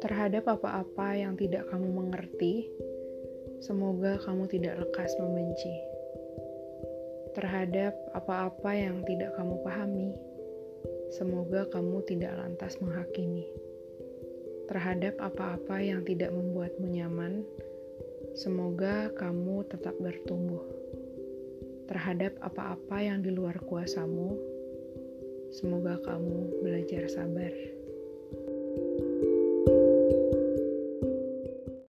Terhadap apa-apa yang tidak kamu mengerti, semoga kamu tidak lekas membenci. Terhadap apa-apa yang tidak kamu pahami, semoga kamu tidak lantas menghakimi. Terhadap apa-apa yang tidak membuatmu nyaman, semoga kamu tetap bertumbuh. Terhadap apa-apa yang di luar kuasamu, semoga kamu belajar sabar.